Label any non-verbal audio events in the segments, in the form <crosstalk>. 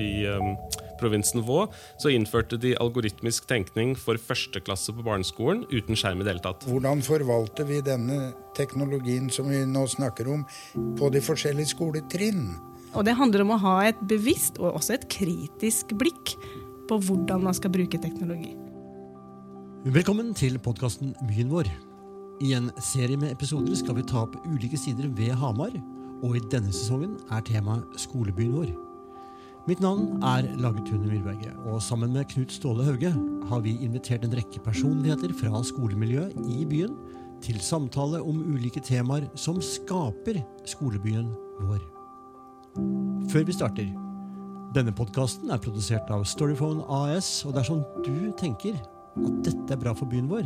i um, provinsen Vå, så innførte de algoritmisk tenkning for førsteklasse på barneskolen uten skjerm i det hele tatt. Hvordan forvalter vi denne teknologien som vi nå snakker om, på de forskjellige skoletrinn? Og det handler om å ha et bevisst og også et kritisk blikk på hvordan man skal bruke teknologi. Velkommen til podkasten Byen vår. I en serie med episoder skal vi ta opp ulike sider ved Hamar, og i denne sesongen er temaet skolebyen vår. Mitt navn er Lagetune Myrberget, og sammen med Knut Ståle Hauge har vi invitert en rekke personligheter fra skolemiljøet i byen til samtale om ulike temaer som skaper skolebyen vår. Før vi starter Denne podkasten er produsert av Storyphone AS, og dersom du tenker at dette er bra for byen vår,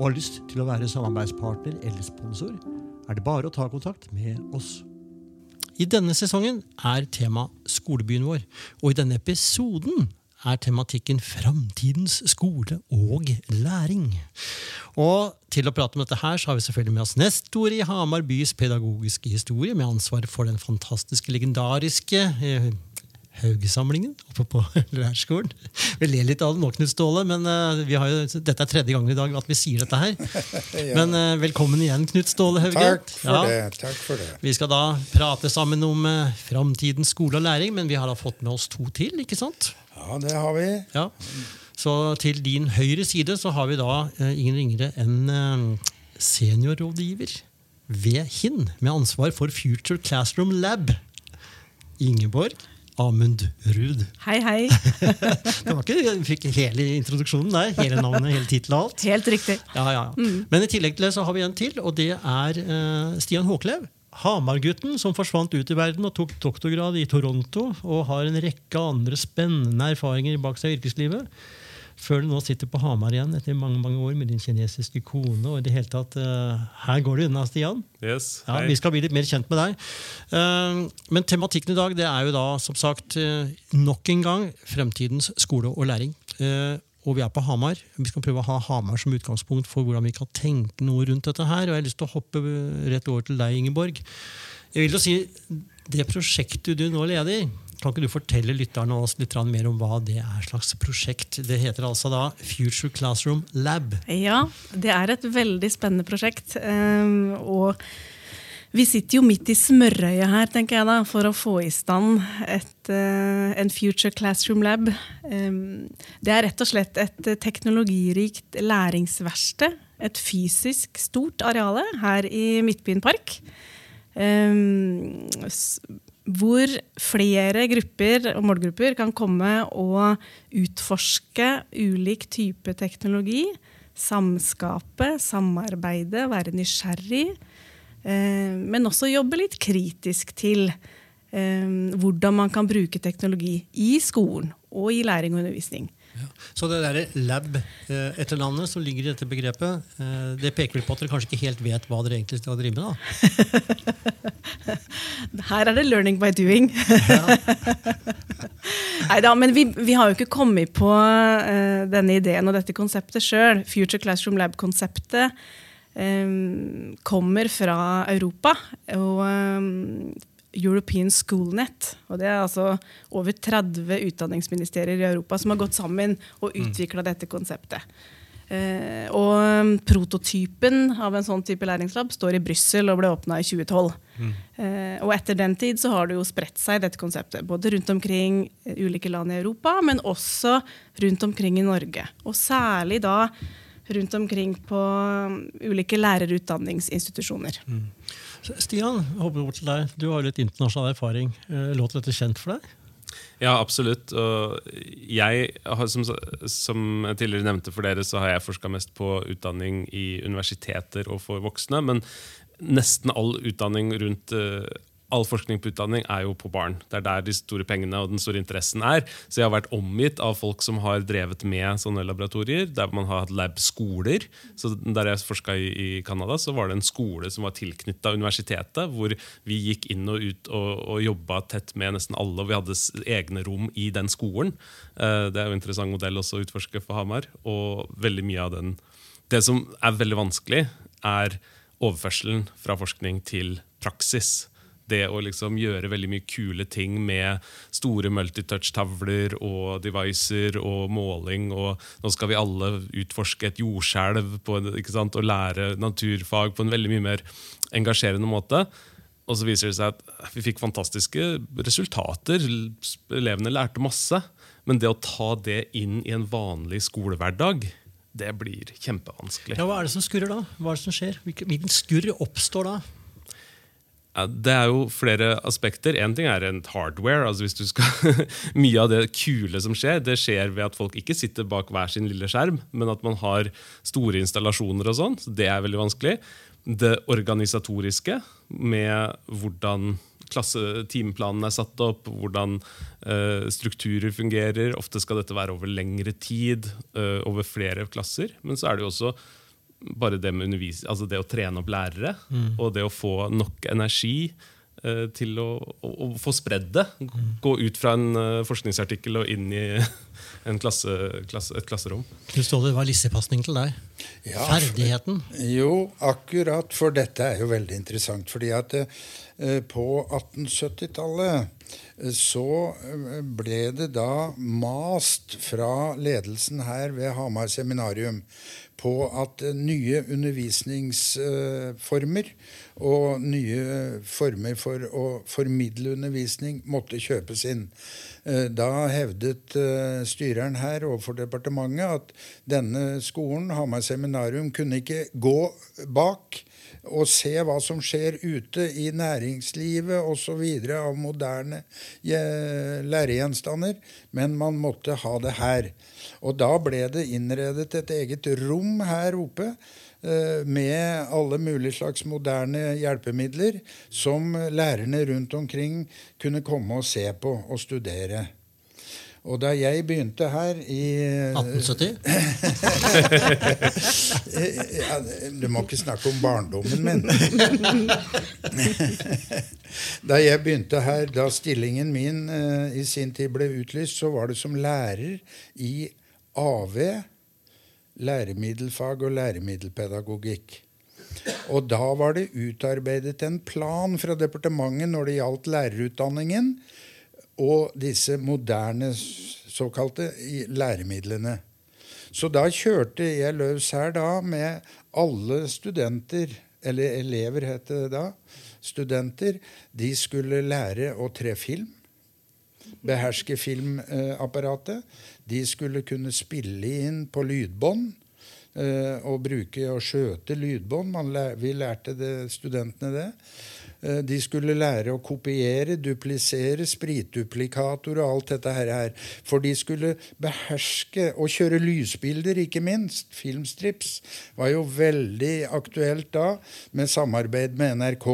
og har lyst til å være samarbeidspartner eller sponsor, er det bare å ta kontakt med oss. I denne sesongen er tema skolebyen vår, og i denne episoden er tematikken Framtidens skole og læring. Og til å prate om dette her, så har vi selvfølgelig med oss nestor i Hamar bys pedagogiske historie, med ansvar for den fantastiske, legendariske eh, Haugesamlingen oppe på <laughs> lærerskolen. Vi ler litt av det nå, Knut Ståle, men uh, jo, dette er tredje gangen i dag at vi sier dette her. <laughs> ja. Men uh, velkommen igjen, Knut Ståle Hauge. Takk for, ja. det, takk for det. Vi skal da prate sammen om uh, framtidens skole og læring, men vi har da fått med oss to til, ikke sant? Ja, det har vi. Ja. Så til din høyre side så har vi da uh, ingen ringere enn seniorrådgiver ved HIN, med ansvar for Future Classroom Lab. Ingeborg Amund Ruud. Hei, hei. <laughs> det var ikke, Du fikk hele introduksjonen der. Hele navnet, hele tittelen og alt. Helt riktig. Ja, ja. Mm. Men i tillegg til det så har vi en til, og det er uh, Stian Håklev. Hamar-gutten som forsvant ut i verden og tok doktorgrad i Toronto og har en rekke andre spennende erfaringer bak seg i yrkeslivet før du nå sitter på Hamar igjen etter mange mange år med din kinesiske kone. og i det hele tatt, uh, Her går det unna, Stian. Yes, ja, vi skal bli litt mer kjent med deg. Uh, men tematikken i dag det er jo da som sagt uh, nok en gang fremtidens skole og læring. og vi er på Hamar. Vi skal prøve å ha Hamar som utgangspunkt for hvordan vi kan tenke noe rundt dette her. og Jeg har lyst til å hoppe rett over til deg, Ingeborg. Jeg vil jo si, Det prosjektet du nå leder, kan ikke du fortelle lytterne oss litt mer om hva det er slags prosjekt? Det heter altså da Future Classroom Lab. Ja, det er et veldig spennende prosjekt. Ehm, og vi sitter jo midt i smørøyet her tenker jeg da, for å få i stand et, eh, en Future Classroom Lab. Ehm, det er rett og slett et teknologirikt læringsverksted. Et fysisk stort areale her i Midtbyen Park. Hvor flere grupper og målgrupper kan komme og utforske ulik type teknologi. Samskape, samarbeide, være nysgjerrig. Eh, men også jobbe litt kritisk til eh, hvordan man kan bruke teknologi i skolen og i læring og undervisning. Ja. Så det der lab etternavnet etter navnet som ligger i dette begrepet, eh, det peker vel på at dere kanskje ikke helt vet hva dere egentlig skal drive med? da? <laughs> Her er det 'learning by doing'. <laughs> Nei da, men vi, vi, har jo ikke kommet på uh, denne ideen og dette konseptet sjøl. Future Classroom Lab-konseptet um, kommer fra Europa. Og um, European Schoolnet. og Det er altså over 30 utdanningsministerier i Europa som har gått sammen og utvikla mm. dette konseptet. Eh, og um, prototypen av en sånn type læringslab står i Brussel og ble åpna i 2012. Mm. Eh, og etter den tid så har det jo spredt seg, dette konseptet. Både rundt omkring ulike land i Europa, men også rundt omkring i Norge. Og særlig da rundt omkring på um, ulike lærerutdanningsinstitusjoner. Mm. Stian, deg. Du har litt internasjonal erfaring. Eh, låter dette kjent for deg? Ja, absolutt. Og jeg har, som, som, jeg tidligere nevnte for dere, så har jeg forska mest på utdanning i universiteter og for voksne. Men nesten all utdanning rundt uh, all forskning på utdanning er jo på barn. Det er der de store pengene og den store interessen er. Så jeg har vært omgitt av folk som har drevet med sånne laboratorier, der man har hatt lab-skoler. Så Der jeg forska i Canada, så var det en skole som var tilknytta universitetet, hvor vi gikk inn og ut og, og jobba tett med nesten alle, og vi hadde egne rom i den skolen. Eh, det er jo en interessant modell også å utforske for Hamar. Og veldig mye av den Det som er veldig vanskelig, er overførselen fra forskning til praksis. Det å liksom gjøre veldig mye kule ting med store multitouch-tavler og devicer og måling. og Nå skal vi alle utforske et jordskjelv og lære naturfag på en veldig mye mer engasjerende måte. Og så viser det seg at vi fikk fantastiske resultater. Elevene lærte masse. Men det å ta det inn i en vanlig skolehverdag, det blir kjempevanskelig. Ja, Hva er det som skurrer da? Hva er det som skjer? Hvilken skurr oppstår da? Det er jo flere aspekter. En ting er rent hardware. altså hvis du skal, <laughs> Mye av det kule som skjer, det skjer ved at folk ikke sitter bak hver sin lille skjerm, men at man har store installasjoner og sånn. så Det er veldig vanskelig. Det organisatoriske, med hvordan timeplanen er satt opp, hvordan uh, strukturer fungerer. Ofte skal dette være over lengre tid, uh, over flere klasser. Men så er det jo også bare det med undervis altså det å trene opp lærere, og det å få nok energi uh, til å, å, å få spredd det. Gå ut fra en uh, forskningsartikkel og inn i <laughs> en klasse, klasse, et klasserom. Knut Ståle, hva var lissepasning til deg? Ja, Ferdigheten? Jo, akkurat, for dette er jo veldig interessant. fordi at uh, på 1870-tallet eh, så eh, ble det da mast fra ledelsen her ved Hamar seminarium på at eh, nye undervisningsformer og nye former for å formidle undervisning måtte kjøpes inn. Eh, Da hevdet eh, styreren her overfor departementet at denne skolen, Hamar seminarium, kunne ikke gå bak og se hva som skjer ute i næringslivet osv. av moderne eh, læregjenstander, men man måtte ha det her. Og da ble det innredet et eget rom her oppe eh, med alle mulige slags moderne hjelpemidler som lærerne rundt omkring kunne komme og se på og studere. Og da jeg begynte her i 1870? ja, <laughs> Du må ikke snakke om barndommen min. <laughs> Da jeg begynte her, da stillingen min eh, i sin tid ble utlyst, så var det som lærer i AV, læremiddelfag og læremiddelpedagogikk. Og da var det utarbeidet en plan fra departementet når det gjaldt lærerutdanningen og disse moderne såkalte læremidlene. Så da kjørte jeg løs her da med alle studenter, eller elever het det da, studenter, de skulle lære å tre film. Beherske filmapparatet. De skulle kunne spille inn på lydbånd. eh, og bruke og skjøte lydbånd. Vi lærte det, studentene det. Eh, De skulle lære å kopiere, duplisere, spritduplikator og alt dette her. For de skulle beherske og kjøre lysbilder, ikke minst. Filmstrips var jo veldig aktuelt da, med samarbeid med NRK,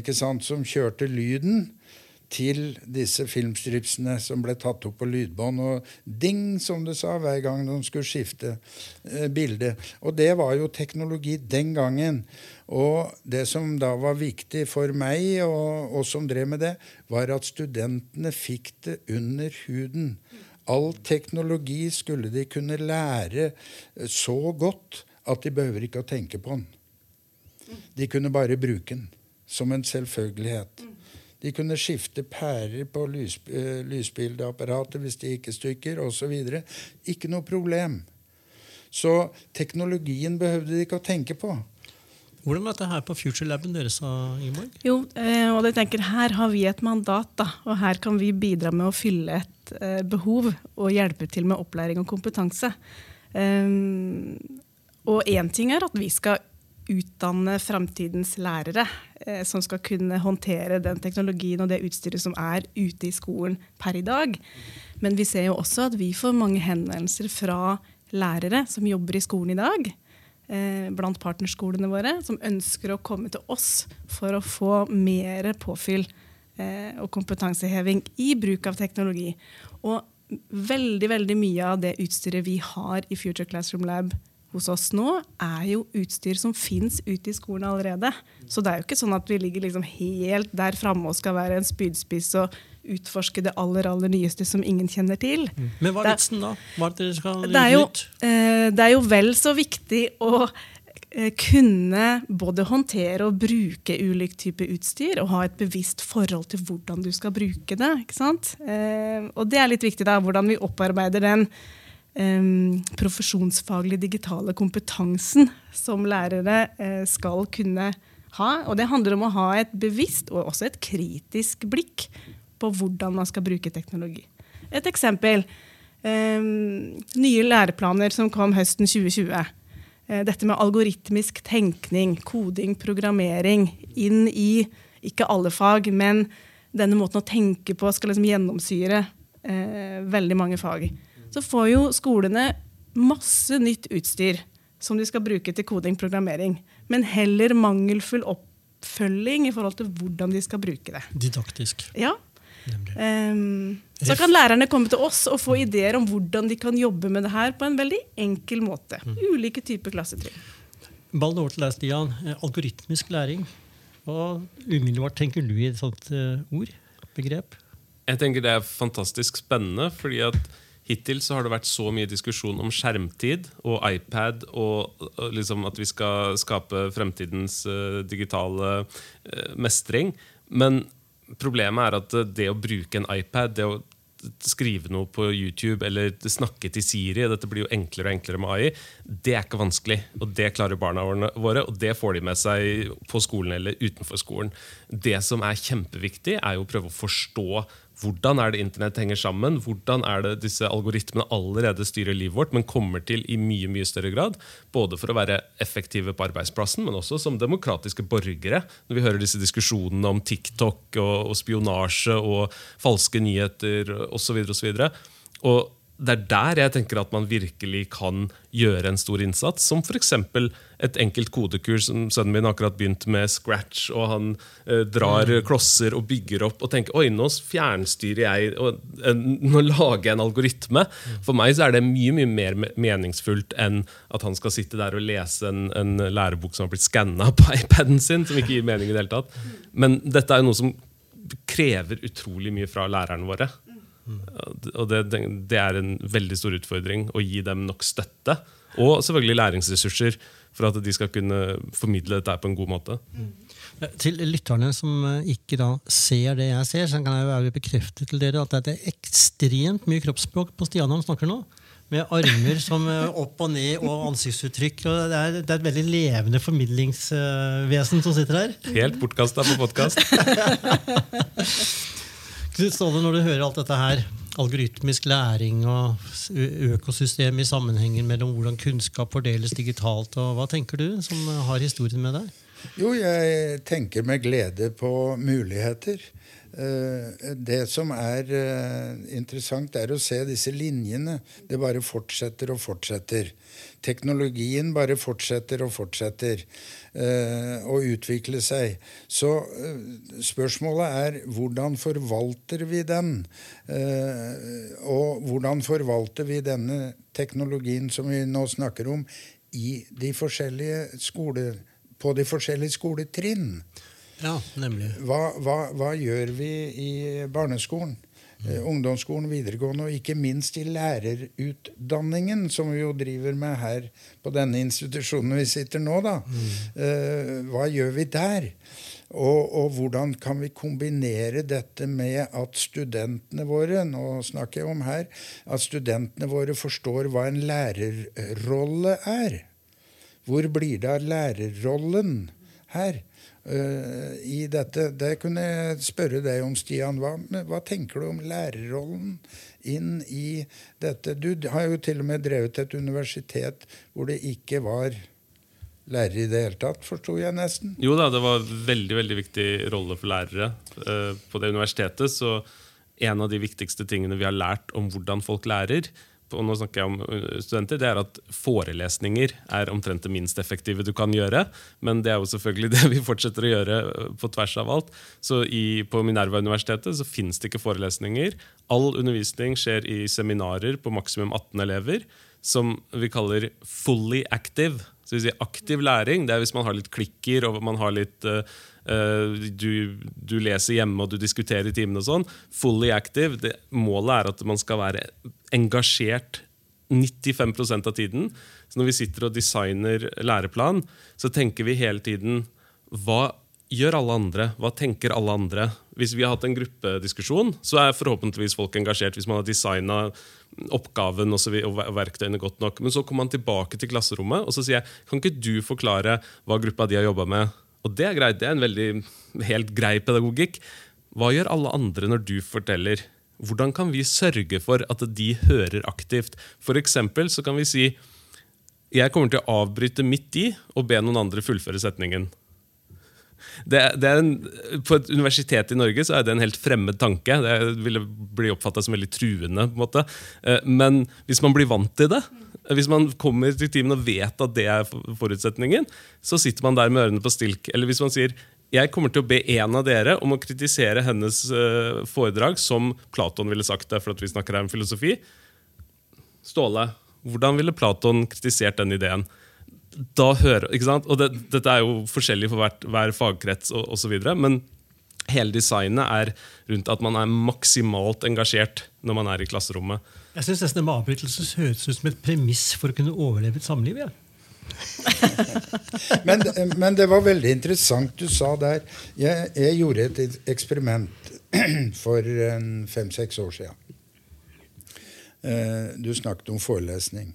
ikke sant, som kjørte lyden til disse filmstripsene som ble tatt opp på lydbånd. Og ding, som du sa, hver gang de skulle skifte eh, bilde. Og det var jo teknologi den gangen. Og det som da var viktig for meg, og, oss som drev med det, var at studentene fikk det under huden. All teknologi skulle de kunne lære eh, så godt at de behøver ikke å tenke på den. De kunne bare bruke den som en selvfølgelighet. De kunne skifte pærer på lys, eh, lysbildeapparatet hvis de gikk i stykker osv. Ikke noe problem. Så teknologien behøvde de ikke å tenke på. Hvordan var dette her på Future Laben deres, Ingeborg? Jo, eh, og jeg tenker her har vi et mandat, da, og her kan vi bidra med å fylle et eh, behov og hjelpe til med opplæring og kompetanse. Um, og én ting er at vi skal utdanne framtidens lærere eh, som skal kunne håndtere den teknologien og det utstyret som er ute i skolen per i dag. Men vi ser jo også at vi får mange henvendelser fra lærere som jobber i skolen i dag eh, blant partnerskolene våre, som ønsker å komme til oss for å få mer påfyll eh, og kompetanseheving i bruk av teknologi. Og veldig, veldig mye av det utstyret vi har i Future Classroom Lab hos oss nå, er jo utstyr som fins ute i skolen allerede. Så det er jo ikke sånn at vi ligger liksom helt der framme og skal være en spydspiss og utforske det aller, aller nyeste som ingen kjenner til. Men hva er vitsen da? Hva er det skal Det er, jo, eh, det er jo vel så viktig å eh, kunne både håndtere og bruke ulik type utstyr og ha et bevisst forhold til hvordan du skal bruke det. ikke sant? Eh, og det er litt viktig, da, hvordan vi opparbeider den profesjonsfaglige digitale kompetansen som lærere eh, skal kunne ha. Og det handler om å ha et bevisst og også et kritisk blikk på hvordan man skal bruke teknologi. Et eksempel. Nye læreplaner som kom høsten 2020. Eh, dette med algoritmisk tenkning, koding, programmering inn i ikke alle fag, men denne måten å tenke på skal liksom gjennomsyre eh, veldig mange fag. Så får jo skolene masse nytt utstyr som de skal bruke til koding, og programmering, men heller mangelfull oppfølging i forhold til hvordan de skal bruke det. Didaktisk. Ja, Um, så kan lærerne komme til oss og få ideer om hvordan de kan jobbe med det her på en veldig enkel måte. Mm. Ulike typer klassetrinn. Ballen over til deg, Stian. Eh, algoritmisk læring. Hva umiddelbart tenker du i et sånt uh, ord? Begrep? Jeg tenker Det er fantastisk spennende. fordi at Hittil så har det vært så mye diskusjon om skjermtid og iPad, og, liksom at vi skal skape fremtidens uh, digitale uh, mestring. Men Problemet er at det å bruke en iPad, det å skrive noe på YouTube eller snakke til Siri, dette blir jo enklere og enklere med AI, det er ikke vanskelig. Og det klarer barna våre, og det får de med seg på skolen eller utenfor skolen. Det som er kjempeviktig, er jo å prøve å forstå hvordan er det internett henger sammen? Hvordan er det disse algoritmene allerede styrer livet vårt, men kommer til i mye mye større grad? Både for å være effektive på arbeidsplassen, men også som demokratiske borgere. Når vi hører disse diskusjonene om TikTok og, og spionasje og falske nyheter osv. Og, og det er der jeg tenker at man virkelig kan gjøre en stor innsats. Som f.eks. et enkelt kodekurs som sønnen min akkurat begynt med Scratch. og Han eh, drar mm. klosser og bygger opp og tenker oi, nå fjernstyrer jeg og eh, Nå lager jeg en algoritme. Mm. For meg så er det mye mye mer meningsfullt enn at han skal sitte der og lese en, en lærebok som har blitt skanna på <laughs> iPaden sin. som ikke gir mening i det hele tatt. Men dette er jo noe som krever utrolig mye fra lærerne våre. Og det, det, er en veldig stor utfordring å gi dem nok støtte. Og selvfølgelig læringsressurser for at de skal kunne formidle dette på en god måte. Mm. Til lytterne som ikke da ser det jeg ser, så kan jeg jo bekrefte til dere at det er ekstremt mye kroppsspråk på Stian han snakker nå. Med armer som opp og ned og ansiktsuttrykk. og Det er, det er et veldig levende formidlingsvesen som sitter her. Helt bortkasta på podkast. <laughs> Ståle, når du hører alt dette her, algoritmisk læring og økosystem i sammenhengen mellom hvordan kunnskap fordeles digitalt, og hva tenker du, som har historien med deg? Jo, jeg tenker med glede på muligheter. Eh, det som er eh, interessant, er å se disse linjene. Det bare fortsetter og fortsetter. Teknologien bare fortsetter og fortsetter eh, å utvikle seg. Så spørsmålet er hvordan forvalter vi den? Og hvordan forvalter vi denne teknologien som vi nå snakker om, i de på de forskjellige skoletrinn? Ja, nemlig. Hva, hva, hva gjør vi i barneskolen? Mm. Eh, ungdomsskolen, videregående og ikke minst i lærerutdanningen, som vi jo driver med her på denne institusjonen vi sitter nå. da. Mm. Eh, hva gjør vi der? Og, og, hvordan kan vi kombinere dette med at studentene våre nå snakker jeg om her, at studentene våre forstår hva en lærerrolle er? Hvor blir det av lærerrollen her? Uh, i dette. Det kunne jeg spørre deg om, Stian. Hva, hva, tenker du om lærerrollen inn i dette? Du har jo til og med drevet et universitet hvor det ikke var lærere i det hele tatt, forsto jeg nesten? Jo da, det var veldig veldig viktig rolle for lærere uh, på det universitetet. så en av de viktigste tingene vi har lært om hvordan folk lærer, og nå snakker jeg om uh, studenter, det er at forelesninger er omtrent det minst effektive du kan gjøre. Men det er jo selvfølgelig <laughs> det vi fortsetter å gjøre uh, på tvers av alt. Så i, På Minerva-universitetet så finnes det ikke forelesninger. All undervisning skjer i seminarer på maksimum 18 elever, som vi kaller fully active. Så vi sier Aktiv læring det er hvis man har litt klikker og man har litt uh, du, du, leser hjemme og du diskuterer i timene og sånn. Fully active. Det, målet er at man skal være engasjert 95% av tiden. Så når vi sitter og designer læreplan, så tenker vi hele tiden hva gjør alle andre? Hva tenker alle andre? Hvis vi har hatt en gruppediskusjon, så er forhåpentligvis folk engasjert. hvis man har designa oppgaven og, vi- og verktøyene godt nok. Men så kommer man tilbake til klasserommet og så sier jeg, kan ikke du forklare hva gruppa de har jobba med. Og det er greit, det er en veldig helt grei pedagogikk. Hva gjør alle andre når du forteller? Hvordan kan vi sørge for at de hører aktivt? For eksempel så kan vi si jeg kommer til å avbryte midt i og be noen andre fullføre setningen. Det, det en, på et universitet i Norge så er det en helt fremmed tanke. Det ville bli oppfatta som veldig truende. på en måte. Eh, Men hvis man blir vant til det, hvis man kommer til timen og vet at det er forutsetningen, så sitter man der med ørene på stilk. Eller hvis man sier jeg kommer til å be en av dere om å kritisere hennes eh, foredrag som Platon ville sagt det, for at vi snakker her om filosofi. Ståle, hvordan ville Platon kritisert den ideen? Da hører, ikke sant? Og det, Dette er jo forskjellig for hvert, hver fagkrets og osv. Men hele designet er rundt at man er maksimalt engasjert når man er i klasserommet. Jeg syns nesten det med avbrytelse høres ut som et premiss for å kunne overleve et samliv. Ja. <laughs> Men, men det var veldig interessant du sa der. Jeg, jeg gjorde et eksperiment <clears throat> for fem-seks år siden. Eh, Du snakket om forelesning.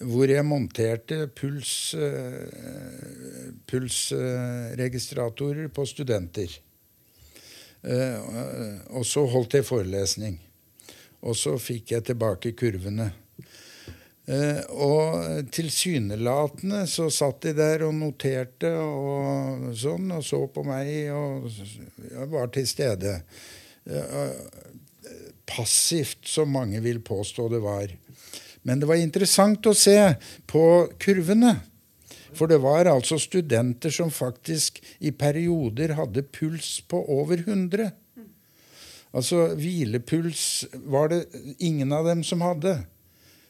Hvor jeg monterte puls, eh, pulsregistratorer på studenter. Eh, Og så holdt jeg forelesning. Og så fikk jeg tilbake kurvene. Eh, og tilsynelatende så satt de der og noterte og sånn, og så på meg og jeg var til stede. Eh, passivt, som mange vil påstå det var. Men det var interessant å se på kurvene. For det var altså studenter som faktisk i perioder hadde puls på over 100. Altså hvilepuls var det ingen av dem som hadde.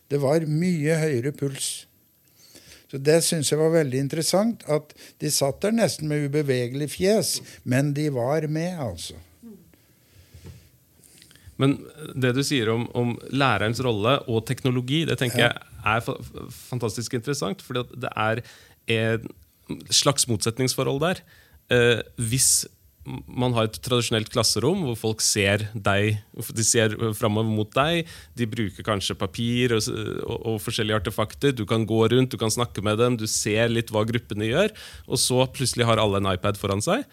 Det var mye høyere puls. Så Det syns jeg var veldig interessant. At de satt der nesten med ubevegelig fjes, men de var med, altså. Men det du sier om, om lærerens rolle og teknologi, det tenker Ja. jeg er fa fantastisk interessant. For det er et slags motsetningsforhold der. Eh, hvis man har et tradisjonelt klasserom hvor folk ser deg, de ser framover mot deg. De bruker kanskje papir og, og, og forskjellige artefakter. Du kan gå rundt, du kan snakke med dem, du ser litt hva gruppene gjør. Og så plutselig har alle en iPad foran seg.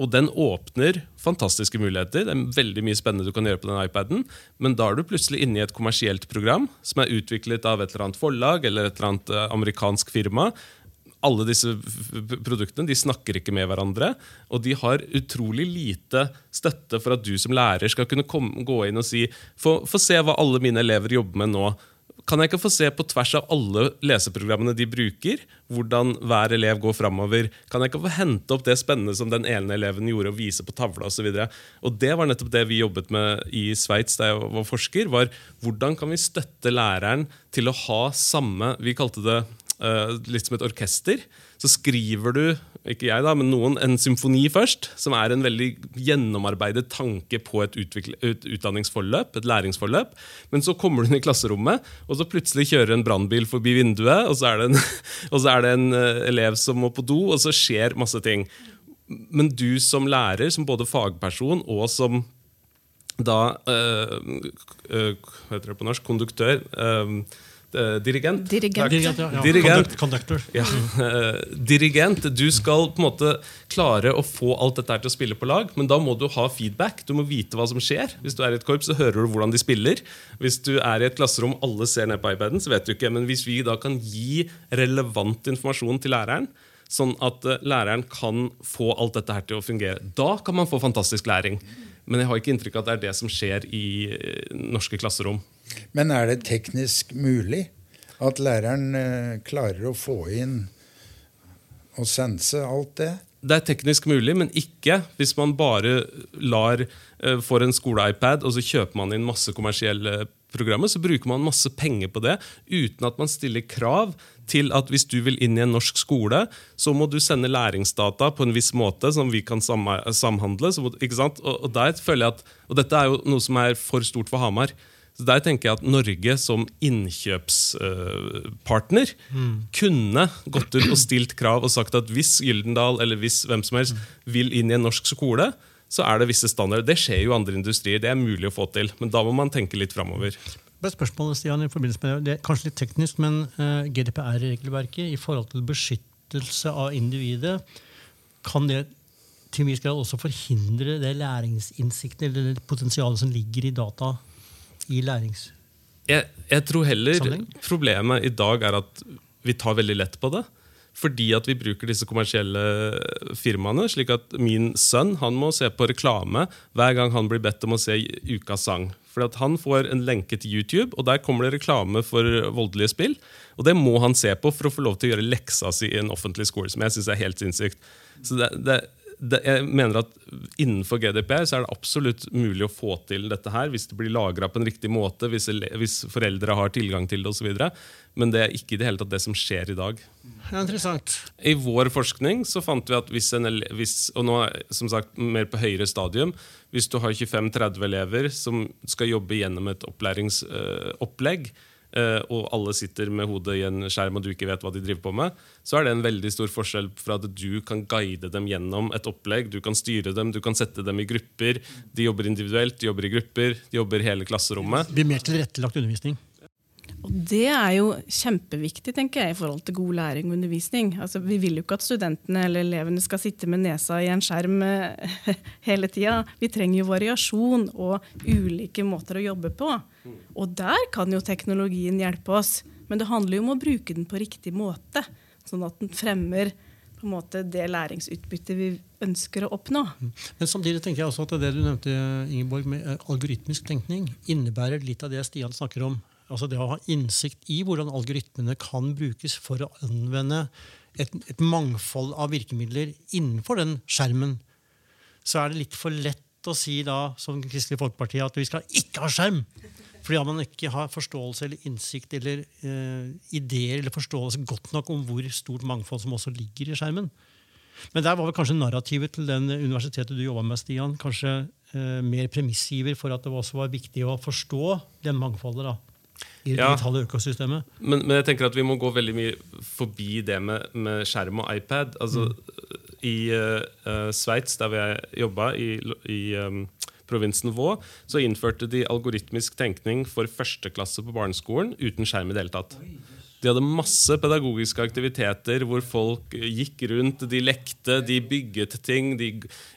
Og den åpner fantastiske muligheter. Det er veldig mye spennende du kan gjøre på den iPaden, men da er du plutselig inne i et kommersielt program som er utviklet av et eller annet forlag eller et eller annet eh, amerikansk firma. Alle disse produktene de snakker ikke med hverandre, og de har utrolig lite støtte for at du som lærer skal kunne komme, gå inn og si få, få se hva alle mine elever jobber med nå. Kan jeg ikke få se på tvers av alle leseprogrammene de bruker, hvordan hver elev går framover? Kan jeg ikke få hente opp det spennende som den ene eleven gjorde, og vise på tavla osv.? Og det var nettopp det vi jobbet med i Sveits da jeg var forsker. var Hvordan kan vi støtte læreren til å ha samme Vi kalte det litt som et orkester. Så skriver du ikke jeg da, men noen, en symfoni først, som er en veldig gjennomarbeidet tanke på et, et utdanningsforløp, et læringsforløp. Men så kommer du inn i klasserommet, og så plutselig kjører en brannbil forbi vinduet, og så en, <laughs> og så er det en eh, elev som må på do, og så skjer masse ting. Men du som lærer, som både fagperson og som da øh, øh, Hva heter det på norsk? Konduktør. eh, eh, dirigent. Dirigent. Dirigent, ja, ja. Dirigent. Conductor. Ja, <laughs> eh, dirigent. Du skal på en måte klare å få alt dette her til å spille på lag, men da må du ha feedback. Du må vite hva som skjer. Hvis du er i et korps, så hører du hvordan de spiller. Hvis du er i et klasserom alle ser ned på iPaden, så vet du ikke. Men hvis vi da kan gi relevant informasjon til læreren, sånn at eh, læreren kan få alt dette her til å fungere, da kan man få fantastisk læring. Men jeg har ikke inntrykk av at det er det som skjer i eh, norske klasserom. Men er det teknisk mulig at læreren eh, klarer å få inn og sense alt det? Det er teknisk mulig, men ikke hvis man bare lar eh, for en skole-iPad, og så kjøper man inn masse kommersielle programmer, så bruker man masse penger på det uten at man stiller krav til at hvis du vil inn i en norsk skole, så må du sende læringsdata på en viss måte som vi kan samhandle. Må? Og, og føler jeg at, og dette er jo noe som er for stort for Hamar. Så Der tenker jeg at Norge som innkjøpspartner kunne gått ut og stilt krav og sagt at hvis Gyldendal eller hvis hvem som helst vil inn i en norsk skole, så er det visse standarder. Det skjer jo i andre industrier. Det er mulig å få til. Men da må man tenke litt framover. Spørsmålet, Stian, i forbindelse med det, det er kanskje litt teknisk, men uh, GDPR-regelverket i forhold til beskyttelse av individet, kan det til en viss grad også forhindre det læringsinnsikten eller det potensialet som ligger i data i lærings... Jeg, jeg tror heller Sammenheng? problemet i dag er at vi tar veldig lett på det. Fordi at vi bruker disse kommersielle firmaene. slik at min sønn han må se på reklame hver gang han blir bedt om å se Ukas sang. Fordi at Han får en lenke til YouTube, og der kommer det reklame for voldelige spill. Og Det må han se på for å få lov til å gjøre leksa si i en offentlig skole. som jeg synes er helt sinnssykt. Så det, det, det, jeg mener at Innenfor GDPR så er det absolutt mulig å få til dette her hvis det blir lagra på en riktig måte, hvis, hvis foreldre har tilgang til det osv. Men det er ikke det hele tatt det som skjer i dag. Det er interessant. I vår forskning så fant vi at hvis en elev, hvis, og nå som sagt mer på høyere stadium, hvis du har 25-30 elever som skal jobbe gjennom et opplæringsopplegg, og alle sitter med hodet i en skjerm og du ikke vet hva de driver på med, så er det en veldig stor forskjell fra at du kan guide dem gjennom et opplegg. Du kan styre dem, du kan sette dem i grupper. De jobber individuelt, de jobber i grupper, de jobber hele klasserommet. Det blir mer tilrettelagt undervisning. Og det er jo kjempeviktig tenker jeg, i forhold til god læring og undervisning. Altså, vi vil jo ikke at studentene eller elevene skal sitte med nesa i en skjerm eh, <laughs> hele tida. Vi trenger jo variasjon og ulike måter å jobbe på. Og der kan jo teknologien hjelpe oss. Men det handler jo om å bruke den på riktig måte, sånn at den fremmer på en måte det læringsutbyttet vi ønsker å oppnå. Men samtidig tenker jeg også at det du nevnte, Ingeborg, med eh, algoritmisk tenkning, innebærer litt av det Stian snakker om. Altså det å ha innsikt i hvordan algoritmene kan brukes for å anvende et, et mangfold av virkemidler innenfor den skjermen. Så er det litt for lett å si da, som Kristelig Folkeparti, at vi skal ikke ha skjerm. Fordi man ikke har forståelse eller innsikt eller eh, ideer eller forståelse godt nok om hvor stort mangfold som også ligger i skjermen. Men der var vel kanskje narrativet til den universitetet du jobba med, Stian, kanskje eh, mer premissgiver for at det også var viktig å forstå det mangfoldet da, i det Ja. digitale økosystemet. Men, men jeg tenker at vi må gå veldig mye forbi det med, med skjerm og iPad. Altså, I uh, Sveits, der vi jobba, i, i um, provinsen Vå, så innførte de algoritmisk tenkning for første klasse på barneskolen uten skjerm i det hele tatt. De hadde masse pedagogiske aktiviteter hvor folk gikk rundt, de lekte, de bygget ting.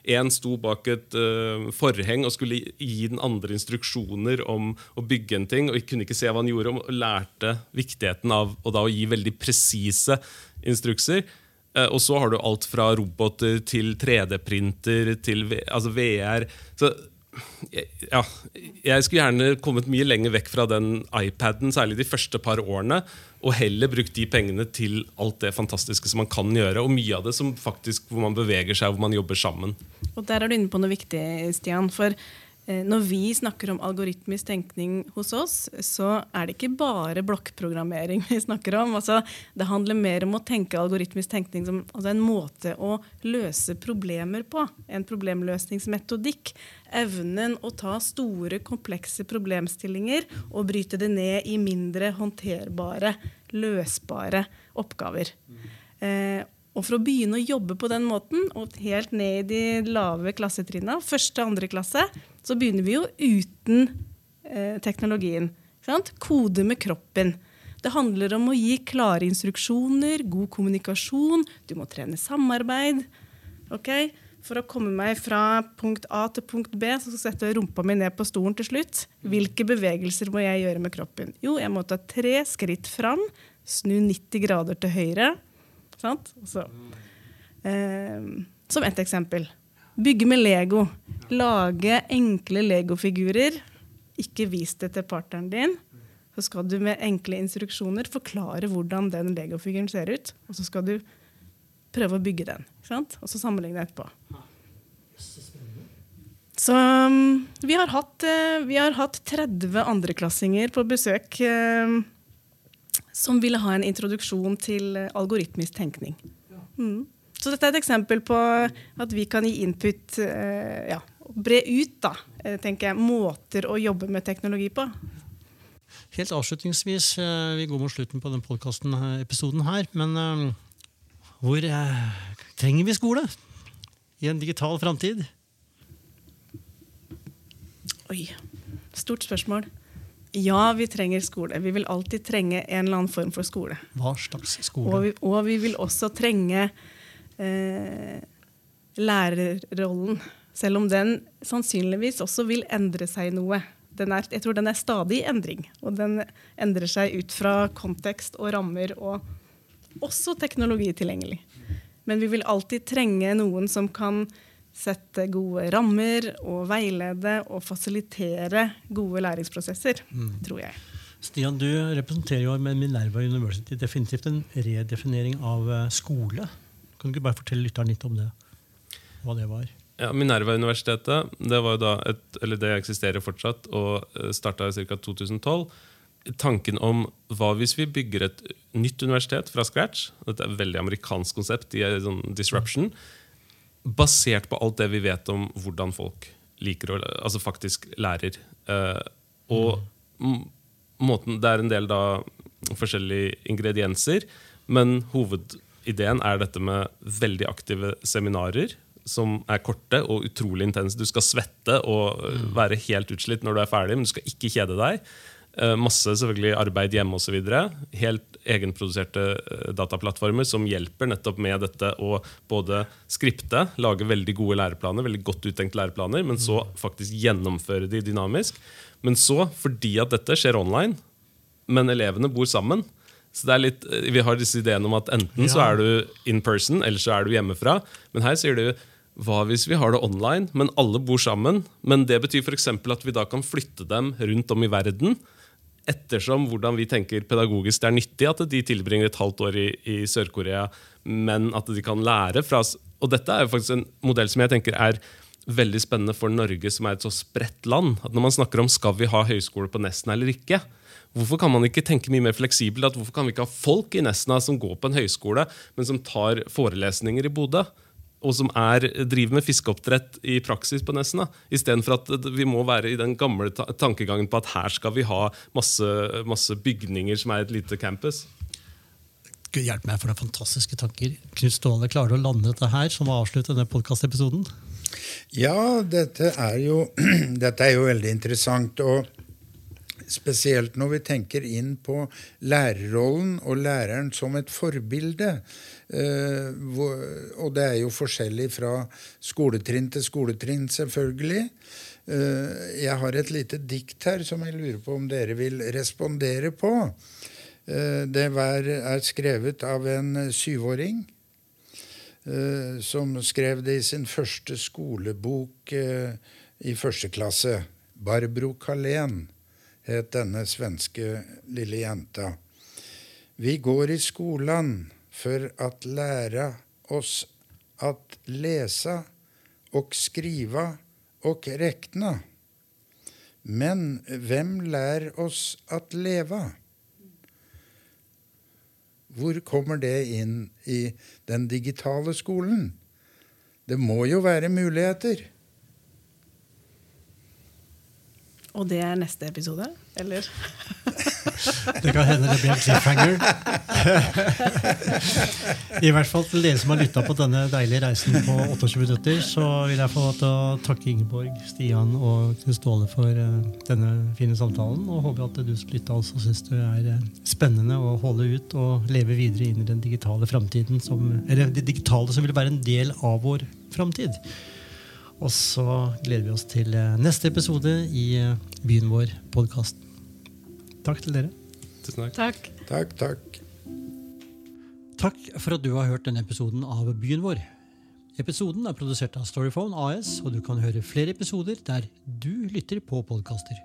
Én sto bak et uh, forheng og skulle gi den andre instruksjoner om å bygge en ting, og kunne ikke se hva han gjorde, og lærte viktigheten av å gi veldig presise instrukser. Uh, og så har du alt fra roboter til 3D-printer til V- altså VR. Så ja, jeg skulle gjerne kommet mye lenger vekk fra den iPaden, særlig de første par årene, og heller brukt de pengene til alt det fantastiske som man kan gjøre, og mye av det som faktisk hvor man beveger seg, hvor man jobber sammen. Og der er du inne på noe viktig, Stian. For når vi snakker om algoritmisk tenkning hos oss, så er det ikke bare blokkprogrammering vi snakker om. Altså, det handler mer om å tenke algoritmisk tenkning som altså en måte å løse problemer på. En problemløsningsmetodikk. Evnen å ta store, komplekse problemstillinger og bryte det ned i mindre håndterbare, løsbare oppgaver. Eh, og for å begynne å jobbe på den måten, og helt ned i de lave klassetrinna, første og andre klasse, så begynner vi jo uten eh, teknologien. Kode med kroppen. Det handler om å gi klare instruksjoner, god kommunikasjon, du må trene samarbeid. Okay? For å komme meg fra punkt A til punkt B, så setter jeg rumpa mi ned på stolen til slutt. Hvilke bevegelser må jeg gjøre med kroppen? Jo, jeg må ta tre skritt fram, snu 90 grader til høyre. Sant? Så, eh, som ett eksempel. Bygge med Lego. Lage enkle legofigurer. Ikke vis det til partneren din. Så skal du med enkle instruksjoner forklare hvordan den legofiguren ser ut. Og så skal du prøve å bygge den. Og så sammenligne etterpå. Så um, vi har hatt, eh, vi har hatt 30 andreklassinger på besøk eh, som ville ha en introduksjon til eh, algoritmisk tenkning. Mm. Så dette er et eksempel på at vi kan gi input, eh, ja, bre ut da, eh, tenker jeg, måter å jobbe med teknologi på. Helt avslutningsvis, eh, vi går mot slutten på den podkasten-episoden her, men eh, hvor eh, trenger vi skole i en digital framtid? Oi, stort spørsmål. Ja, vi trenger skole. Vi vil alltid trenge en eller annen form for skole. Hva slags Og skole? vi, og vi vil også trenge eh, lærerrollen. Selv om den sannsynligvis også vil endre seg noe. Den er, jeg tror den er stadig i endring. Og den endrer seg ut fra kontekst og rammer og også teknologi tilgjengelig. Men vi vil alltid trenge noen som kan sette gode rammer og veilede og fasilitere gode læringsprosesser, tror jeg. Stian, du representerer jo med Minerva University definitivt en redefinering av eh, skole. Kan du ikke bare fortelle lytteren litt om det? Hva det var? Ja, Minerva-universitetet det var jo da et, eller det eksisterer fortsatt og starta i ca. 2012. Tanken om hva hvis vi bygger et nytt universitet fra scratch Dette er et veldig amerikansk konsept. i sånn disruption, Basert på alt det vi vet om hvordan folk liker å, altså faktisk lærer. Uh, og m- måten, Det er en del da forskjellige ingredienser, men hovedideen er dette med veldig aktive seminarer som er korte og utrolig intense. Du skal svette og øh, være helt utslitt når du er ferdig, men du skal ikke kjede deg. Eh, Masse selvfølgelig arbeid hjemme osv. Helt egenproduserte eh, dataplattformer som hjelper nettopp med dette å både skripte, lage veldig gode læreplaner, veldig godt uttenkte læreplaner, men så faktisk gjennomføre de dynamisk. Men så, fordi at dette skjer online, men elevene bor sammen så det er litt, eh, Vi har disse ideene om at enten så er du in person, eller så er du hjemmefra. Men her sier du hva hvis vi har det online, men alle bor sammen? Men det betyr f.eks. at vi da kan flytte dem rundt om i verden. Ettersom hvordan vi tenker pedagogisk det er nyttig at de tilbringer et halvt år i, i Sør-Korea, men at de kan lære fra. Og dette er jo faktisk en modell som jeg tenker er veldig spennende for Norge, som er et så spredt land. At Når man snakker om skal vi ha høyskole på Nesna eller ikke, hvorfor kan man ikke tenke mye mer fleksibelt? at Hvorfor kan vi ikke ha folk i Nesna som går på en høyskole, men som tar forelesninger i Bodø? Og som er, driver med fiskeoppdrett i praksis på Nesna. Istedenfor at vi må være i den gamle ta tankegangen på at her skal vi ha masse, masse bygninger som er et lite campus. Gud hjelpe meg for noen fantastiske tanker. Knut Ståle, klarer du å lande dette her, som å avslutte denne podkastepisoden? Ja, dette er, jo, <clears throat> dette er jo veldig interessant. Og spesielt når vi tenker inn på lærerrollen og læreren som et forbilde. Eh, og det er jo forskjellig fra skoletrinn til skoletrinn, selvfølgelig. Eh, jeg har et lite dikt her som jeg lurer på om dere vil respondere på. Eh, det er skrevet av en syvåring som skrev det i sin første skolebok i første klasse. Barbro Kalén het denne svenske lille jenta. Vi går i skolan för at læra oss at lesa og skriva og rekna. Men hvem lær oss at leva? Hvor kommer det inn i den digitale skolen? Det må jo være muligheter. Og det er neste episode? Eller? <laughs> Det kan hende det blir en cliffhanger. I hvert fall til dere som har lytta på denne deilige reisen på 28 minutter, så vil jeg få til å takke Ingeborg, Stian og Knut Ståle for eh, denne fine samtalen. Og håper at du som lytta også syns det er eh, spennende å holde ut og leve videre inn i den digitale framtiden, eller det digitale som vil være en del av vår framtid. Og så gleder vi oss til eh, neste episode i Byen vår podkast. Takk til dere. Tusen takk. Takk. Takk, takk. Takk for at du har hørt denne episoden av Byen vår. Episoden er produsert av Storyphone AS, og du kan høre flere episoder der du lytter på podkaster.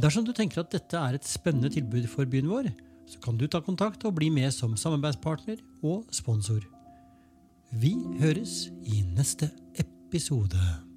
Dersom du tenker at dette er et spennende tilbud for byen vår, så kan du ta kontakt og bli med som samarbeidspartner og sponsor. Vi høres i neste episode.